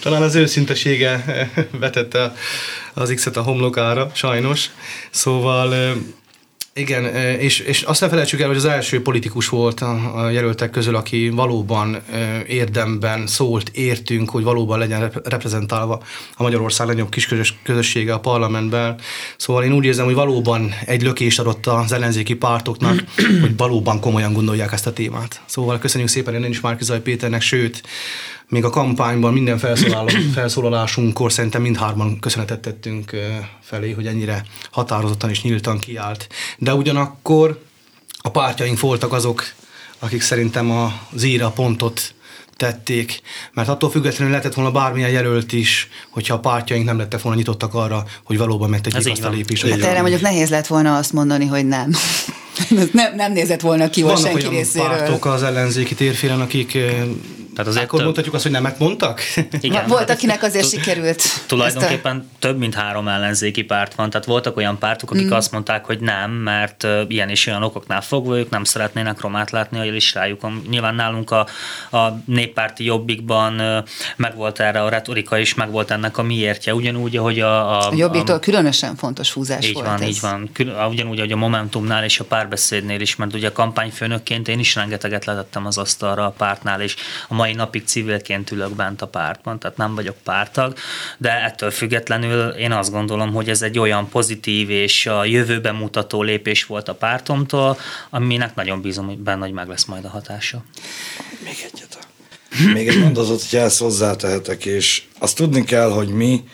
Talán az őszintesége vetette az X-et a homlokára, sajnos. Szóval igen, és, és azt ne felejtsük el, hogy az első politikus volt a, a jelöltek közül, aki valóban érdemben szólt, értünk, hogy valóban legyen reprezentálva a Magyarország legnagyobb kis közössége a parlamentben. Szóval én úgy érzem, hogy valóban egy lökés adott az ellenzéki pártoknak, hogy valóban komolyan gondolják ezt a témát. Szóval köszönjük szépen én is Márkizaj Péternek, sőt, még a kampányban minden felszólalásunkkor szerintem mindhárman köszönetet tettünk felé, hogy ennyire határozottan és nyíltan kiállt. De ugyanakkor a pártjaink voltak azok, akik szerintem a zíra pontot tették, mert attól függetlenül lehetett volna bármilyen jelölt is, hogyha a pártjaink nem lettek volna nyitottak arra, hogy valóban megtegyék azt a lépést. Hát erre mondjuk nehéz lett volna azt mondani, hogy nem. nem, nem nézett volna ki, hogy senki olyan részéről. pártok az ellenzéki térfélen, akik tehát azért Akkor több... mondhatjuk azt, hogy nemet mondtak? Igen, Volt, hát akinek azért sikerült. Tulajdonképpen a... több mint három ellenzéki párt van, tehát voltak olyan pártok, akik mm. azt mondták, hogy nem, mert ilyen és olyan okoknál fogva ők nem szeretnének romát látni a listájuk. Nyilván nálunk a, a néppárti jobbikban megvolt erre a retorika is, megvolt ennek a miértje, ugyanúgy, ahogy a... A, a jobbiktól a, különösen fontos húzás így volt van, ez. Így van, ugyanúgy, hogy a Momentumnál és a párbeszédnél is, mert ugye a kampányfőnökként én is rengeteget letettem az asztalra a pártnál, és a mai napig civilként ülök bent a pártban, tehát nem vagyok pártag, de ettől függetlenül én azt gondolom, hogy ez egy olyan pozitív és a jövőben mutató lépés volt a pártomtól, aminek nagyon bízom hogy benne, hogy meg lesz majd a hatása. Még egyet. Még egy mondatot, hogy ezt hozzátehetek, és azt tudni kell, hogy mi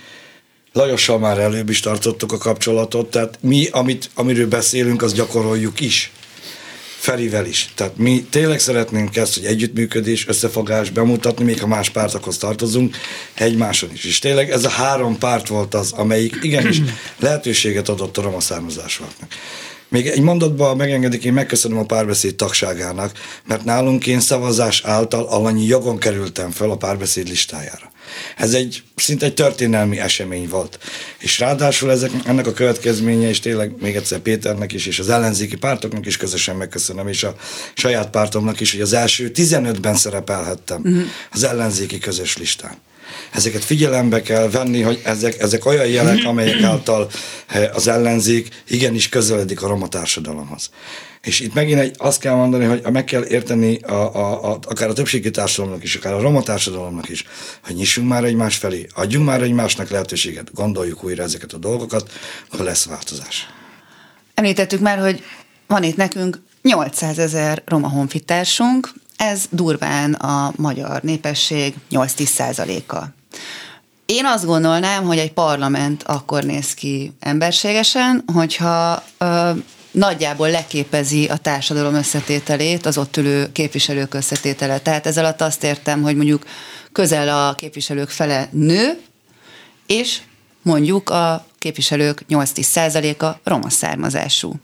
Lajossal már előbb is tartottuk a kapcsolatot, tehát mi, amit, amiről beszélünk, az gyakoroljuk is. Ferivel is. Tehát mi tényleg szeretnénk ezt, hogy együttműködés, összefogás bemutatni, még ha más pártokhoz tartozunk, egymáson is. És tényleg ez a három párt volt az, amelyik igenis lehetőséget adott a roma származásúaknak. Még egy mondatban megengedik, én megköszönöm a párbeszéd tagságának, mert nálunk én szavazás által alanyi jogon kerültem fel a párbeszéd listájára. Ez egy szinte egy történelmi esemény volt. És ráadásul ezek, ennek a következménye, és tényleg még egyszer Péternek is, és az ellenzéki pártoknak is közösen megköszönöm, és a saját pártomnak is, hogy az első 15-ben szerepelhettem uh-huh. az ellenzéki közös listán ezeket figyelembe kell venni, hogy ezek, ezek olyan jelek, amelyek által eh, az ellenzék igenis közeledik a roma társadalomhoz. És itt megint egy, azt kell mondani, hogy meg kell érteni a, a, a, akár a többségi társadalomnak is, akár a roma társadalomnak is, hogy nyissunk már egymás felé, adjunk már egymásnak lehetőséget, gondoljuk újra ezeket a dolgokat, akkor lesz változás. Említettük már, hogy van itt nekünk 800 ezer roma honfitársunk, ez durván a magyar népesség 8-10 százaléka. Én azt gondolnám, hogy egy parlament akkor néz ki emberségesen, hogyha ö, nagyjából leképezi a társadalom összetételét, az ott ülő képviselők összetétele. Tehát ez alatt azt értem, hogy mondjuk közel a képviselők fele nő, és mondjuk a képviselők 8-10 százaléka roma származású.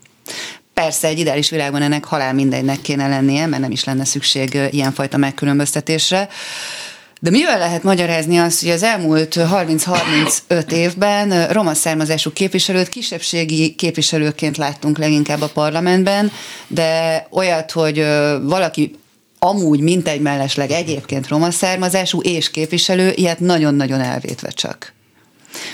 Persze egy ideális világban ennek halál mindegynek kéne lennie, mert nem is lenne szükség ilyenfajta megkülönböztetésre. De mivel lehet magyarázni azt, hogy az elmúlt 30-35 évben roma származású képviselőt kisebbségi képviselőként láttunk leginkább a parlamentben, de olyat, hogy valaki amúgy mintegy mellesleg egyébként roma származású és képviselő, ilyet nagyon-nagyon elvétve csak.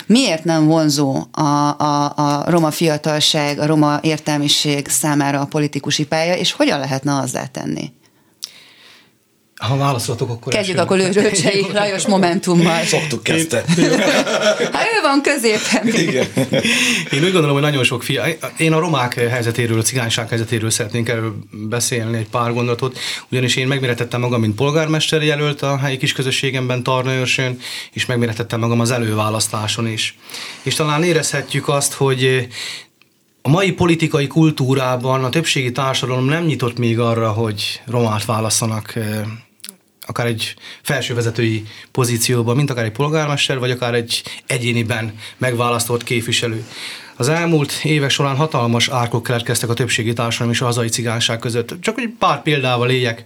Miért nem vonzó a, a, a roma fiatalság, a roma értelmiség számára a politikusi pálya, és hogyan lehetne azzá tenni? Ha válaszolatok, akkor... Kezdjük akkor Rőcsei Lajos Momentummal. Szoktuk kezdte. hát ő van középen. Igen. Én úgy gondolom, hogy nagyon sok fia... Én a romák helyzetéről, a cigányság helyzetéről szeretnénk erről beszélni egy pár gondolatot, ugyanis én megméretettem magam, mint polgármester jelölt a helyi kisközösségemben, Tarnajörsön, és megméretettem magam az előválasztáson is. És talán érezhetjük azt, hogy a mai politikai kultúrában a többségi társadalom nem nyitott még arra, hogy romát válaszanak akár egy felsővezetői pozícióban, mint akár egy polgármester, vagy akár egy egyéniben megválasztott képviselő. Az elmúlt évek során hatalmas árkok keletkeztek a többségi társadalom és a hazai cigányság között. Csak egy pár példával éljek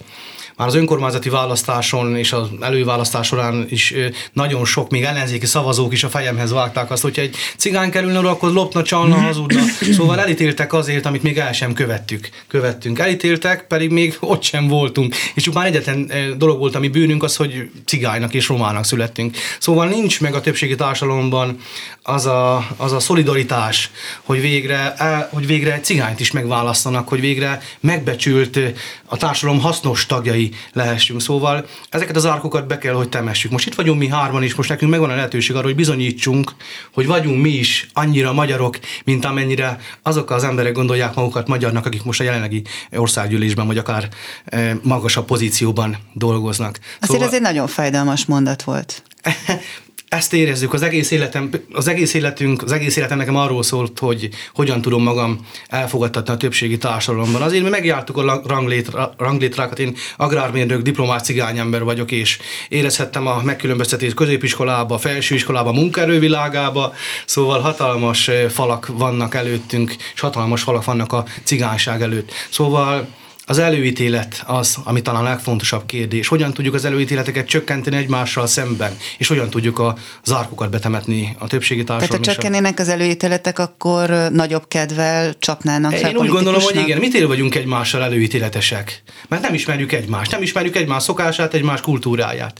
már az önkormányzati választáson és az előválasztás során is nagyon sok, még ellenzéki szavazók is a fejemhez vágták azt, hogyha egy cigány kerülne oda, akkor lopna, csalna, hazudna. Szóval elítéltek azért, amit még el sem követtük. Követtünk. Elítéltek, pedig még ott sem voltunk. És csupán egyetlen dolog volt, ami bűnünk, az, hogy cigánynak és romának születtünk. Szóval nincs meg a többségi társadalomban az a, az a szolidaritás, hogy végre, hogy végre cigányt is megválasztanak, hogy végre megbecsült a társadalom hasznos tagjai tagjai lehessünk. Szóval ezeket az árkokat be kell, hogy temessük. Most itt vagyunk mi hárman is, most nekünk megvan a lehetőség arra, hogy bizonyítsunk, hogy vagyunk mi is annyira magyarok, mint amennyire azok az emberek gondolják magukat magyarnak, akik most a jelenlegi országgyűlésben, vagy akár eh, magasabb pozícióban dolgoznak. Azért szóval... ez egy nagyon fájdalmas mondat volt. ezt érezzük, az egész, életem, az egész életünk, az egész életem nekem arról szólt, hogy hogyan tudom magam elfogadtatni a többségi társadalomban. Azért mi megjártuk a ranglétra, ranglétrákat, én agrármérnök, diplomát cigányember vagyok, és érezhettem a megkülönböztetést középiskolába, felsőiskolába, munkaerővilágába, szóval hatalmas falak vannak előttünk, és hatalmas falak vannak a cigányság előtt. Szóval az előítélet az, ami talán a legfontosabb kérdés. Hogyan tudjuk az előítéleteket csökkenteni egymással szemben, és hogyan tudjuk a zárkokat betemetni a többségi társadalom. Tehát ha csökkennének az előítéletek, akkor nagyobb kedvel csapnának Én úgy gondolom, hogy igen, mit vagyunk egymással előítéletesek? Mert nem ismerjük egymást, nem ismerjük egymás szokását, egymás kultúráját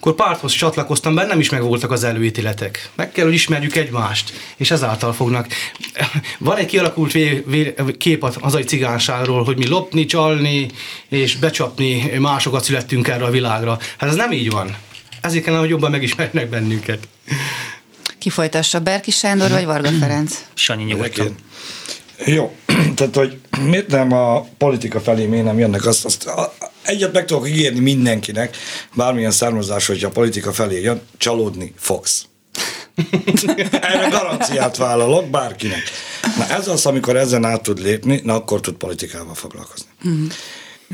akkor párthoz csatlakoztam, bennem is megvoltak az előítéletek. Meg kell, hogy ismerjük egymást, és ezáltal fognak. Van egy kialakult vé, vé, kép az hazai cigánságról, hogy mi lopni, csalni és becsapni másokat születtünk erre a világra. Hát ez nem így van. Ezért kellene, hogy jobban megismernek bennünket. Ki folytassa, Berki Sándor vagy Varga Ferenc? Sanyi nyugodtan. Jó, tehát hogy miért nem a politika felé miért nem jönnek, azt, azt egyet meg tudok ígérni mindenkinek, bármilyen származás, hogyha a politika felé jön, csalódni fogsz. Erre garanciát vállalok bárkinek. Na ez az, amikor ezen át tud lépni, na akkor tud politikával foglalkozni. Uh-huh.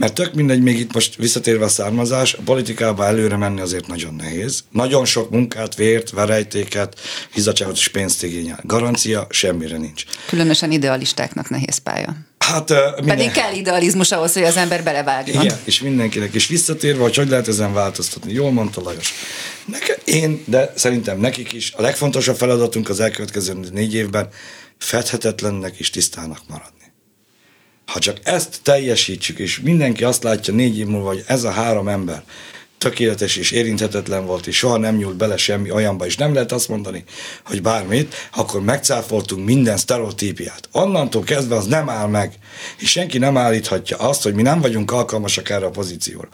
Mert tök mindegy, még itt most visszatérve a származás, a politikába előre menni azért nagyon nehéz. Nagyon sok munkát, vért, verejtéket, hizatságot és pénzt igényel. Garancia semmire nincs. Különösen idealistáknak nehéz pálya. Hát, minden... Pedig kell idealizmus ahhoz, hogy az ember belevágjon. Igen, és mindenkinek. És visszatérve, hogy hogy lehet ezen változtatni. Jól mondta Lajos. Neke, én, de szerintem nekik is a legfontosabb feladatunk az elkövetkező négy évben fedhetetlennek és tisztának maradni. Ha csak ezt teljesítsük, és mindenki azt látja négy év múlva, hogy ez a három ember tökéletes és érinthetetlen volt, és soha nem nyúlt bele semmi olyanba, és nem lehet azt mondani, hogy bármit, akkor megcáfoltunk minden sztereotípiát. Onnantól kezdve az nem áll meg, és senki nem állíthatja azt, hogy mi nem vagyunk alkalmasak erre a pozícióra.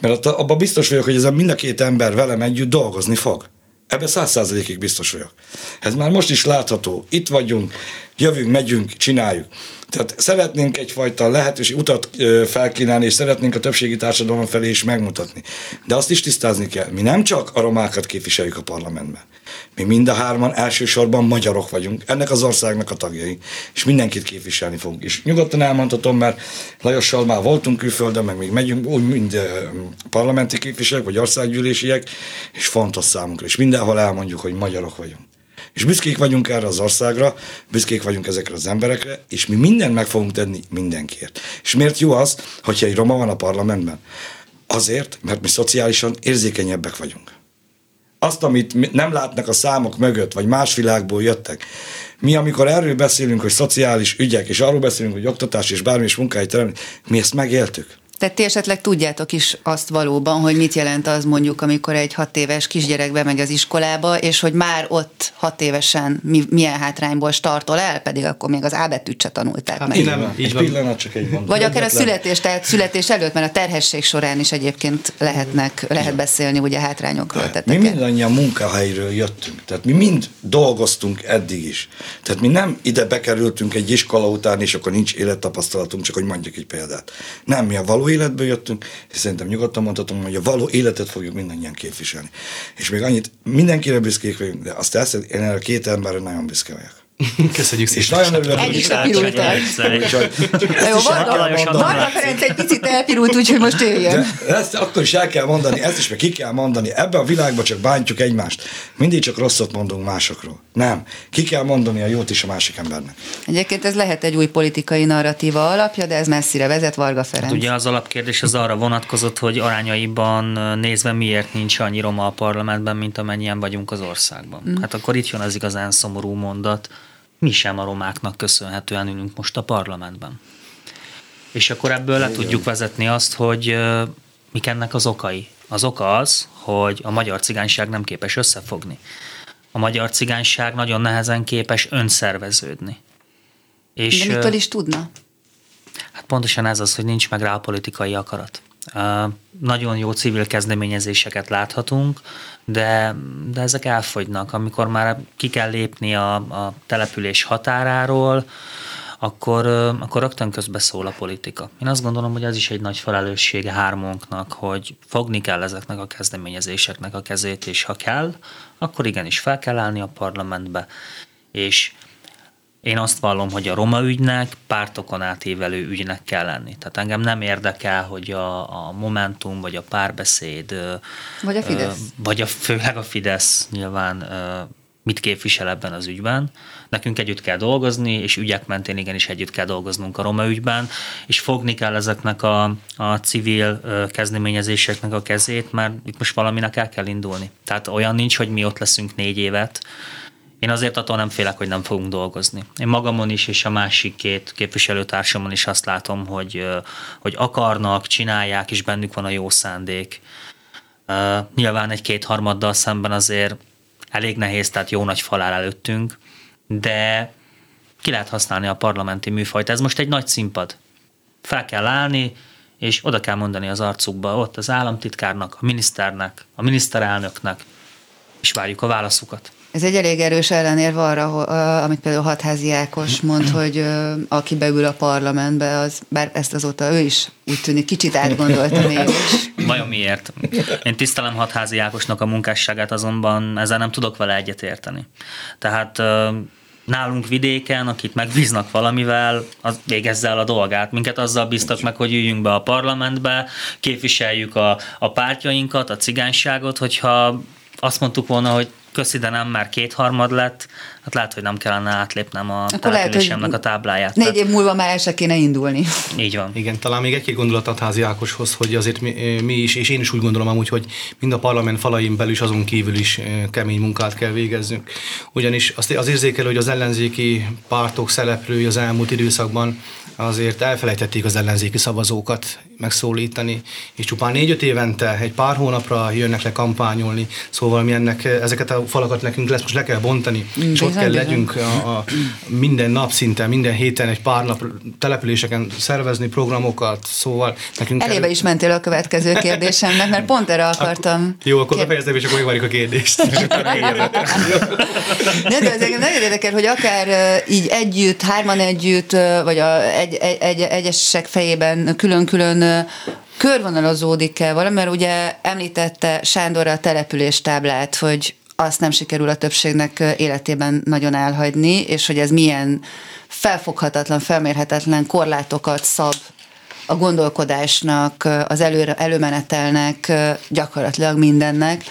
Mert abban biztos vagyok, hogy ez a mind a két ember velem együtt dolgozni fog. Ebben száz százalékig biztos vagyok. Ez már most is látható. Itt vagyunk, jövünk, megyünk, csináljuk. Tehát szeretnénk egyfajta lehetőség utat felkínálni, és szeretnénk a többségi társadalom felé is megmutatni. De azt is tisztázni kell. Mi nem csak a romákat képviseljük a parlamentben. Mi mind a hárman elsősorban magyarok vagyunk, ennek az országnak a tagjai, és mindenkit képviselni fogunk. És nyugodtan elmondhatom, mert Lajossal már voltunk külföldön, meg még megyünk, úgy mind parlamenti képviselők, vagy országgyűlésiek, és fontos számunkra. És mindenhol elmondjuk, hogy magyarok vagyunk. És büszkék vagyunk erre az országra, büszkék vagyunk ezekre az emberekre, és mi mindent meg fogunk tenni mindenkiért. És miért jó az, hogyha egy roma van a parlamentben? Azért, mert mi szociálisan érzékenyebbek vagyunk. Azt, amit nem látnak a számok mögött, vagy más világból jöttek. Mi, amikor erről beszélünk, hogy szociális ügyek, és arról beszélünk, hogy oktatás és bármi is munkáit teremni, mi ezt megéltük. Tehát ti esetleg tudjátok is azt valóban, hogy mit jelent az mondjuk, amikor egy hat éves kisgyerek bemegy az iskolába, és hogy már ott hat évesen mi, milyen hátrányból startol el, pedig akkor még az A betűt se tanulták Hát meg. Nem, így egy van. pillanat, csak egy mondat. Vagy akár a születés, tehát születés előtt, mert a terhesség során is egyébként lehetnek, lehet beszélni ugye hátrányokról. Mi tettek mindannyian munkahelyről jöttünk, tehát mi mind dolgoztunk eddig is. Tehát mi nem ide bekerültünk egy iskola után, és akkor nincs élettapasztalatunk, csak hogy mondjuk egy példát. Nem, mi a való életből jöttünk, és szerintem nyugodtan mondhatom, hogy a való életet fogjuk mindannyian képviselni. És még annyit, mindenkire büszkék vagyunk, de azt elszed, én erre két emberre nagyon büszke vagyok. Köszönjük És szépen. nagyon örülök, Egy hogy is Csak lepirultál. egyszer. Úgyhogy Na jó, ezt is el Varga, kell Lajos mondani. Varga Ferenc egy picit elpirult, úgyhogy most jöjjön. De ezt akkor is el kell mondani, ezt is meg ki kell mondani. Ebben a világban csak bántjuk egymást. Mindig csak rosszat mondunk másokról. Nem. Ki kell mondani a jót is a másik embernek. Egyébként ez lehet egy új politikai narratíva alapja, de ez messzire vezet Varga Ferenc. Hát ugye az alapkérdés az arra vonatkozott, hogy arányaiban nézve miért nincs annyi roma a parlamentben, mint amennyien vagyunk az országban. Mm. Hát akkor itt jön az igazán szomorú mondat, mi sem a romáknak köszönhetően ülünk most a parlamentben. És akkor ebből le tudjuk vezetni azt, hogy mik ennek az okai. Az oka az, hogy a magyar cigányság nem képes összefogni. A magyar cigányság nagyon nehezen képes önszerveződni. És, De mitől is tudna? Hát pontosan ez az, hogy nincs meg rá a politikai akarat. Nagyon jó civil kezdeményezéseket láthatunk, de, de ezek elfogynak. Amikor már ki kell lépni a, a település határáról, akkor, akkor rögtön közbeszól a politika. Én azt gondolom, hogy ez is egy nagy felelőssége hármunknak, hogy fogni kell ezeknek a kezdeményezéseknek a kezét, és ha kell, akkor igenis fel kell állni a parlamentbe, és én azt vallom, hogy a roma ügynek pártokon átívelő ügynek kell lenni. Tehát engem nem érdekel, hogy a, a Momentum, vagy a párbeszéd, Vagy a Fidesz. vagy a, főleg a Fidesz nyilván mit képvisel ebben az ügyben. Nekünk együtt kell dolgozni, és ügyek mentén igenis együtt kell dolgoznunk a roma ügyben, és fogni kell ezeknek a, a civil kezdeményezéseknek a kezét, mert itt most valaminek el kell indulni. Tehát olyan nincs, hogy mi ott leszünk négy évet, én azért attól nem félek, hogy nem fogunk dolgozni. Én magamon is, és a másik két képviselőtársamon is azt látom, hogy, hogy akarnak, csinálják, és bennük van a jó szándék. Uh, nyilván egy kétharmaddal szemben azért elég nehéz, tehát jó nagy fal áll előttünk, de ki lehet használni a parlamenti műfajt. Ez most egy nagy színpad. Fel kell állni, és oda kell mondani az arcukba, ott az államtitkárnak, a miniszternek, a miniszterelnöknek, és várjuk a válaszukat. Ez egy elég erős ellenérv arra, amit például Hatházi Ákos mond, hogy aki beül a parlamentbe, az, bár ezt azóta ő is úgy tűnik kicsit átgondolta mégis. Vajon miért? Én tisztelem Hatházi Ákosnak a munkásságát, azonban ezzel nem tudok vele egyetérteni. Tehát nálunk vidéken, akit megbíznak valamivel, az végezze el a dolgát. Minket azzal bíztak meg, hogy üljünk be a parlamentbe, képviseljük a, a pártjainkat, a cigányságot, hogyha azt mondtuk volna, hogy köszi, de nem, már kétharmad lett, hát lehet, hogy nem kellene átlépnem a Akkor településemnek a tábláját. Négy Tehát év múlva már el se kéne indulni. Így van. Igen, talán még egy-két gondolat Adházi Ákoshoz, hogy azért mi, mi is, és én is úgy gondolom amúgy, hogy mind a parlament falain belül is azon kívül is eh, kemény munkát kell végeznünk. Ugyanis azt az érzékelő, hogy az ellenzéki pártok szereplői az elmúlt időszakban azért elfelejtették az ellenzéki szavazókat megszólítani, és csupán négy-öt évente, egy pár hónapra jönnek le kampányolni, szóval mi ennek, ezeket a falakat nekünk lesz most le kell bontani, Mm, és ott kell legyünk a, a minden nap szinte, minden héten egy pár nap településeken szervezni programokat, szóval nekünk Elébe kell- is mentél a következő kérdésemnek, mert pont erre akartam. Jó, akkor kér- befejezem, és akkor megvárjuk a kérdést. De, de ez engem nagyon érdekel, hogy akár így együtt, hárman együtt, vagy a, egy, egy, egy, egyesek fejében külön-külön körvonalazódik-e valami, mert ugye említette Sándor a településtáblát, hogy azt nem sikerül a többségnek életében nagyon elhagyni, és hogy ez milyen felfoghatatlan, felmérhetetlen korlátokat szab a gondolkodásnak, az előre, előmenetelnek, gyakorlatilag mindennek.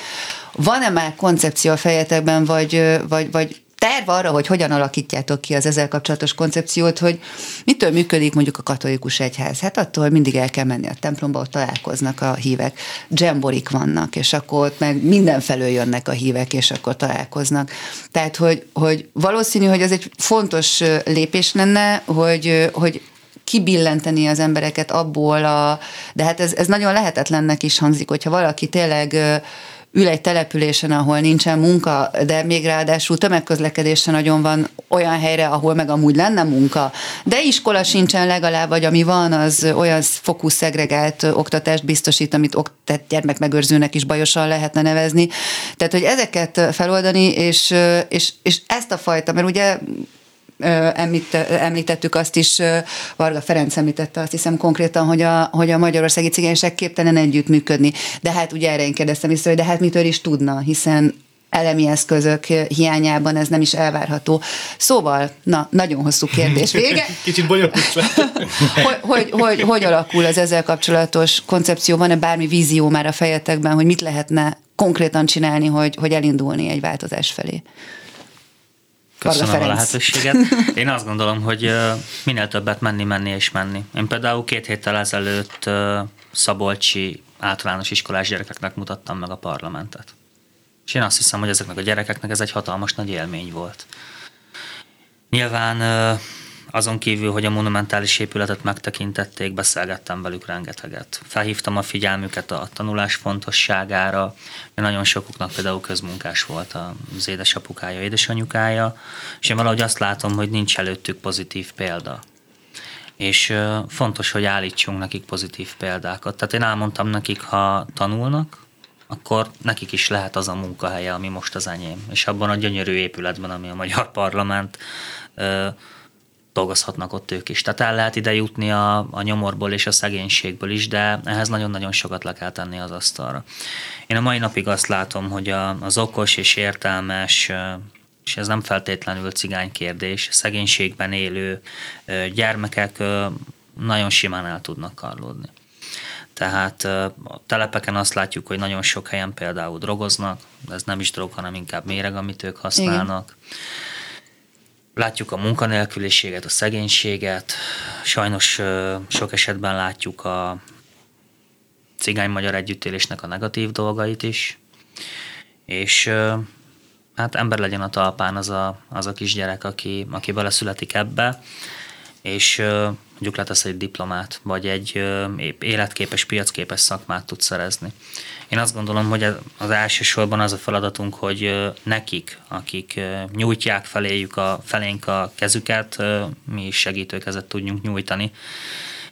Van-e már koncepció a fejetekben, vagy, vagy, vagy terv arra, hogy hogyan alakítjátok ki az ezzel kapcsolatos koncepciót, hogy mitől működik mondjuk a katolikus egyház? Hát attól hogy mindig el kell menni a templomba, ott találkoznak a hívek, dzsemborik vannak, és akkor ott meg mindenfelől jönnek a hívek, és akkor találkoznak. Tehát, hogy, hogy valószínű, hogy ez egy fontos lépés lenne, hogy, hogy kibillenteni az embereket abból a, de hát ez, ez nagyon lehetetlennek is hangzik, hogyha valaki tényleg ül egy településen, ahol nincsen munka, de még ráadásul tömegközlekedésen nagyon van olyan helyre, ahol meg amúgy lenne munka, de iskola sincsen legalább, vagy ami van, az olyan fokú szegregált oktatást biztosít, amit oktat gyermekmegőrzőnek is bajosan lehetne nevezni. Tehát, hogy ezeket feloldani, és, és, és ezt a fajta, mert ugye említettük azt is, Varga Ferenc említette azt hiszem konkrétan, hogy a, hogy a magyarországi cigányság képtelen együttműködni. De hát ugye erre én kérdeztem vissza, hogy de hát mitől is tudna, hiszen elemi eszközök hiányában ez nem is elvárható. Szóval, na, nagyon hosszú kérdés vége. Kicsit bonyolult hogy, hogy, hogy, hogy alakul az ezzel kapcsolatos koncepció? Van-e bármi vízió már a fejetekben, hogy mit lehetne konkrétan csinálni, hogy, hogy elindulni egy változás felé? Köszönöm a lehetőséget. Én azt gondolom, hogy minél többet menni, menni és menni. Én például két héttel ezelőtt Szabolcsi általános iskolás gyerekeknek mutattam meg a parlamentet. És én azt hiszem, hogy ezeknek a gyerekeknek ez egy hatalmas nagy élmény volt. Nyilván azon kívül, hogy a monumentális épületet megtekintették, beszélgettem velük rengeteget. Felhívtam a figyelmüket a tanulás fontosságára, nagyon sokuknak például közmunkás volt az édesapukája, édesanyukája, és én valahogy azt látom, hogy nincs előttük pozitív példa. És fontos, hogy állítsunk nekik pozitív példákat. Tehát én elmondtam nekik, ha tanulnak, akkor nekik is lehet az a munkahelye, ami most az enyém. És abban a gyönyörű épületben, ami a Magyar Parlament, dolgozhatnak ott ők is. Tehát el lehet ide jutni a, a nyomorból és a szegénységből is, de ehhez nagyon-nagyon sokat le kell tenni az asztalra. Én a mai napig azt látom, hogy a, az okos és értelmes és ez nem feltétlenül cigány kérdés, szegénységben élő gyermekek nagyon simán el tudnak karlódni. Tehát a telepeken azt látjuk, hogy nagyon sok helyen például drogoznak, ez nem is drog, hanem inkább méreg, amit ők használnak. Igen Látjuk a munkanélküliséget, a szegénységet, sajnos sok esetben látjuk a cigány-magyar együttélésnek a negatív dolgait is, és hát ember legyen a talpán az a, az a kisgyerek, aki, aki beleszületik ebbe, és mondjuk letesz egy diplomát, vagy egy életképes, piacképes szakmát tud szerezni. Én azt gondolom, hogy az elsősorban az a feladatunk, hogy nekik, akik nyújtják feléjük a, felénk a kezüket, mi is segítőkezet tudjunk nyújtani.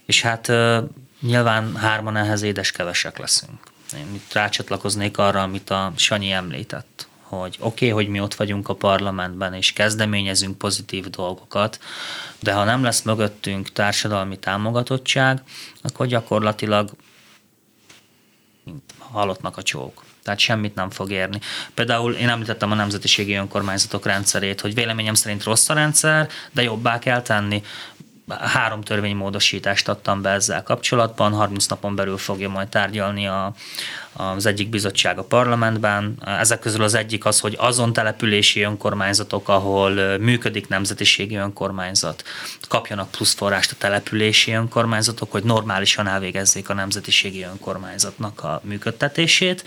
És hát nyilván hárman ehhez édes kevesek leszünk. Én itt rácsatlakoznék arra, amit a Sanyi említett, hogy oké, okay, hogy mi ott vagyunk a parlamentben, és kezdeményezünk pozitív dolgokat, de ha nem lesz mögöttünk társadalmi támogatottság, akkor gyakorlatilag halottnak a csók. Tehát semmit nem fog érni. Például én említettem a nemzetiségi önkormányzatok rendszerét, hogy véleményem szerint rossz a rendszer, de jobbá kell tenni három törvénymódosítást adtam be ezzel kapcsolatban, 30 napon belül fogja majd tárgyalni a, az egyik bizottság a parlamentben. Ezek közül az egyik az, hogy azon települési önkormányzatok, ahol működik nemzetiségi önkormányzat, kapjanak plusz forrást a települési önkormányzatok, hogy normálisan elvégezzék a nemzetiségi önkormányzatnak a működtetését.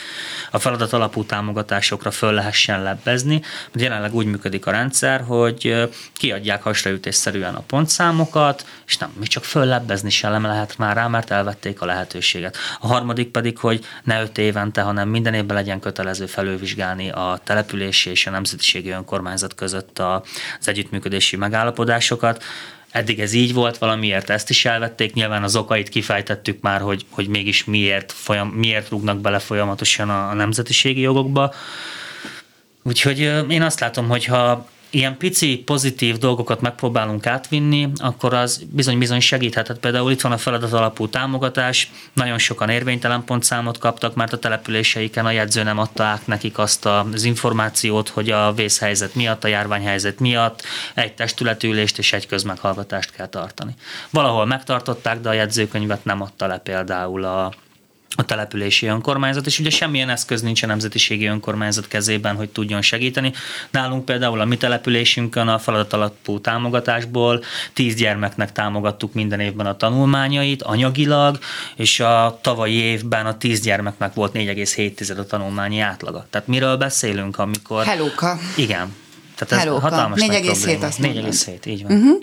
A feladat alapú támogatásokra föl lehessen lebbezni, jelenleg úgy működik a rendszer, hogy kiadják hasraütésszerűen a pontszámokat, és nem, még csak föllebbezni sem lehet már rá, mert elvették a lehetőséget. A harmadik pedig, hogy ne öt évente, hanem minden évben legyen kötelező felülvizsgálni a települési és a nemzetiségi önkormányzat között az együttműködési megállapodásokat. Eddig ez így volt, valamiért ezt is elvették, nyilván az okait kifejtettük már, hogy, hogy mégis miért, folyam, miért rúgnak bele folyamatosan a, a nemzetiségi jogokba. Úgyhogy én azt látom, hogy ha ilyen pici pozitív dolgokat megpróbálunk átvinni, akkor az bizony-bizony segíthet. Hát például itt van a feladat alapú támogatás, nagyon sokan érvénytelen pontszámot kaptak, mert a településeiken a jegyző nem adta át nekik azt az információt, hogy a vészhelyzet miatt, a járványhelyzet miatt egy testületülést és egy közmeghallgatást kell tartani. Valahol megtartották, de a jegyzőkönyvet nem adta le például a a települési önkormányzat, és ugye semmilyen eszköz nincs a nemzetiségi önkormányzat kezében, hogy tudjon segíteni. Nálunk például a mi településünkön a feladat alapú támogatásból tíz gyermeknek támogattuk minden évben a tanulmányait anyagilag, és a tavalyi évben a tíz gyermeknek volt 4,7 a tanulmányi átlaga. Tehát miről beszélünk, amikor... Helóka. Igen. Tehát ez Helóka. hatalmas 4,7 azt 4,7, így van. Uh-huh.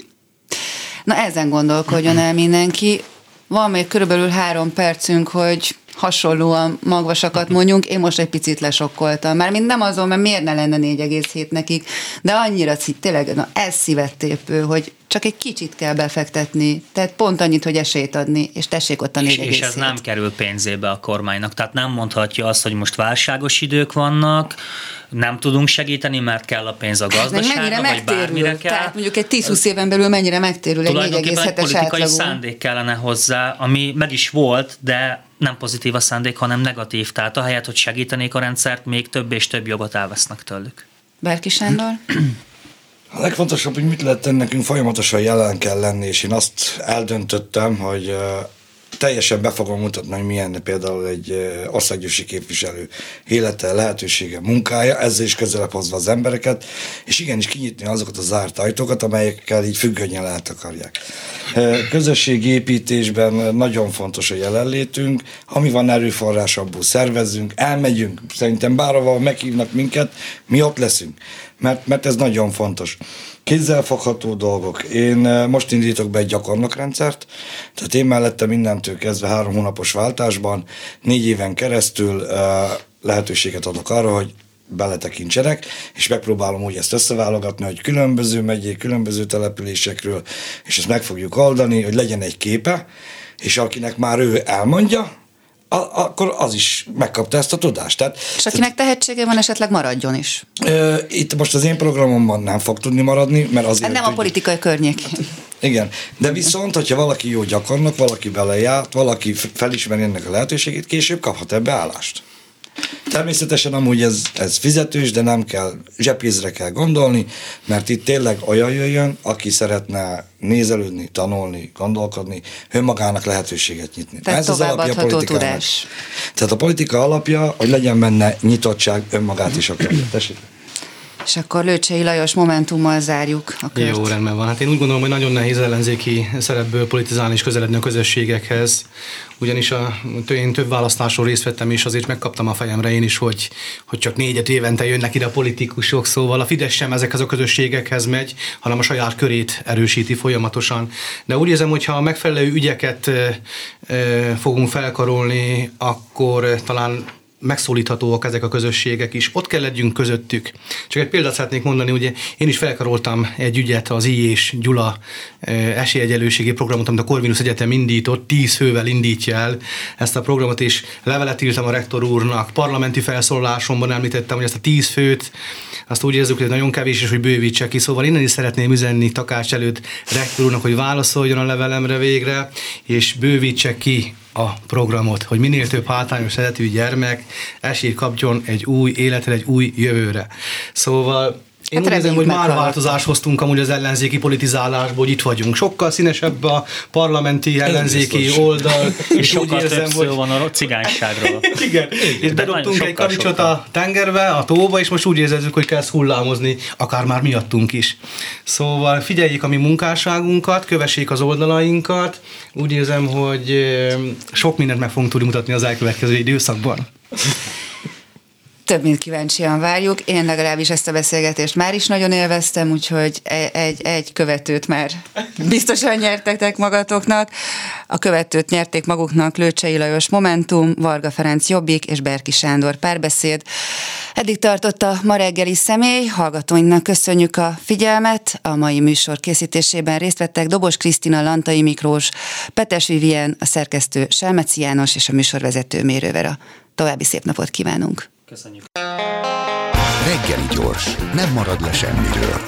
Na ezen gondolkodjon el mindenki. Van még körülbelül három percünk, hogy hasonlóan magvasakat mondjunk, én most egy picit lesokkoltam. Mármint nem azon, mert miért ne lenne 4,7 nekik, de annyira tényleg na, ez szívettépő, hogy csak egy kicsit kell befektetni, tehát pont annyit, hogy esélyt adni, és tessék ott a 4,7. És, és ez nem kerül pénzébe a kormánynak, tehát nem mondhatja azt, hogy most válságos idők vannak, nem tudunk segíteni, mert kell a pénz a gazdaságra, mennyire vagy bármire kell. Tehát mondjuk egy 10-20 éven belül mennyire megtérül egy 4,7-es politikai átlagú. szándék kellene hozzá, ami meg is volt, de nem pozitív a szándék, hanem negatív. Tehát ahelyett, hogy segítenék a rendszert, még több és több jogot elvesznek tőlük. Berki Sándor? A legfontosabb, hogy mit lehet tenni, nekünk folyamatosan jelen kell lenni, és én azt eldöntöttem, hogy teljesen be fogom mutatni, hogy milyen például egy országgyűlési képviselő élete, lehetősége, munkája, ezzel is közelebb hozva az embereket, és igenis kinyitni azokat a zárt ajtókat, amelyekkel így függönyen. Közösségi építésben nagyon fontos a jelenlétünk, ami van erőforrás, abból szervezünk, elmegyünk, szerintem bárhova meghívnak minket, mi ott leszünk, mert, mert ez nagyon fontos. Kézzelfogható dolgok. Én eh, most indítok be egy gyakornokrendszert, tehát én mellettem mindentől kezdve három hónapos váltásban, négy éven keresztül eh, lehetőséget adok arra, hogy beletekintsenek, és megpróbálom úgy ezt összeválogatni, hogy különböző megyék, különböző településekről, és ezt meg fogjuk oldani, hogy legyen egy képe, és akinek már ő elmondja, a, akkor az is megkapta ezt a tudást. Tehát, és akinek tehetsége van, esetleg maradjon is. Itt most az én programomban nem fog tudni maradni, mert azért... Nem a politikai környékén. Igen, de viszont, hogyha valaki jó gyakornok, valaki belejárt, valaki felismeri ennek a lehetőségét, később kaphat ebbe állást. Természetesen amúgy ez, ez fizetős, de nem kell, zsebkézre kell gondolni, mert itt tényleg olyan jöjjön, aki szeretne nézelődni, tanulni, gondolkodni, önmagának lehetőséget nyitni. Tehát ez az alapja a politikának. Tudás. Tehát a politika alapja, hogy legyen benne nyitottság, önmagát is akarja. Tessék. És akkor Lőcsei Lajos momentummal zárjuk a kört. Jó, rendben van. Hát én úgy gondolom, hogy nagyon nehéz ellenzéki szerepből politizálni és közeledni a közösségekhez, ugyanis a, én több választásról részt vettem, és azért megkaptam a fejemre én is, hogy, hogy csak négyet évente jönnek ide a politikusok, szóval a Fidesz sem ezekhez a közösségekhez megy, hanem a saját körét erősíti folyamatosan. De úgy érzem, hogyha a megfelelő ügyeket fogunk felkarolni, akkor talán megszólíthatóak ezek a közösségek is, ott kell legyünk közöttük. Csak egy példát szeretnék mondani, ugye én is felkaroltam egy ügyet, az I és Gyula esélyegyelőségi programot, amit a Corvinus Egyetem indított, tíz fővel indítja el ezt a programot, és levelet írtam a rektor úrnak, parlamenti felszólalásomban említettem, hogy ezt a tíz főt, azt úgy érzük, hogy nagyon kevés, és hogy bővítse ki. Szóval innen is szeretném üzenni Takács előtt rektor úrnak, hogy válaszoljon a levelemre végre, és bővítse ki a programot, hogy minél több hátrányos eredetű gyermek esélyt kapjon egy új életre, egy új jövőre. Szóval én hát úgy érzem, hogy már változást hoztunk amúgy az ellenzéki politizálásból, hogy itt vagyunk. Sokkal színesebb a parlamenti ellenzéki oldal. És sokkal úgy érzem, hogy... van a cigányságról. Igen. És bedobtunk egy kavicsot a tengerbe, a tóba, és most úgy érezzük, hogy kezd hullámozni, akár már miattunk is. Szóval figyeljék a mi munkásságunkat, kövessék az oldalainkat. Úgy érzem, hogy sok mindent meg fogunk tudni mutatni az elkövetkező időszakban több mint kíváncsian várjuk. Én legalábbis ezt a beszélgetést már is nagyon élveztem, úgyhogy e- egy, egy követőt már biztosan nyertetek magatoknak. A követőt nyerték maguknak Lőcsei Lajos Momentum, Varga Ferenc Jobbik és Berki Sándor párbeszéd. Eddig tartott a ma reggeli személy, hallgatóinknak köszönjük a figyelmet. A mai műsor készítésében részt vettek Dobos Krisztina, Lantai Miklós, Petes Vivien, a szerkesztő Selmeci János és a műsorvezető Mérővera. További szép napot kívánunk! Köszönjük. Reggeli gyors, nem marad le semmiről.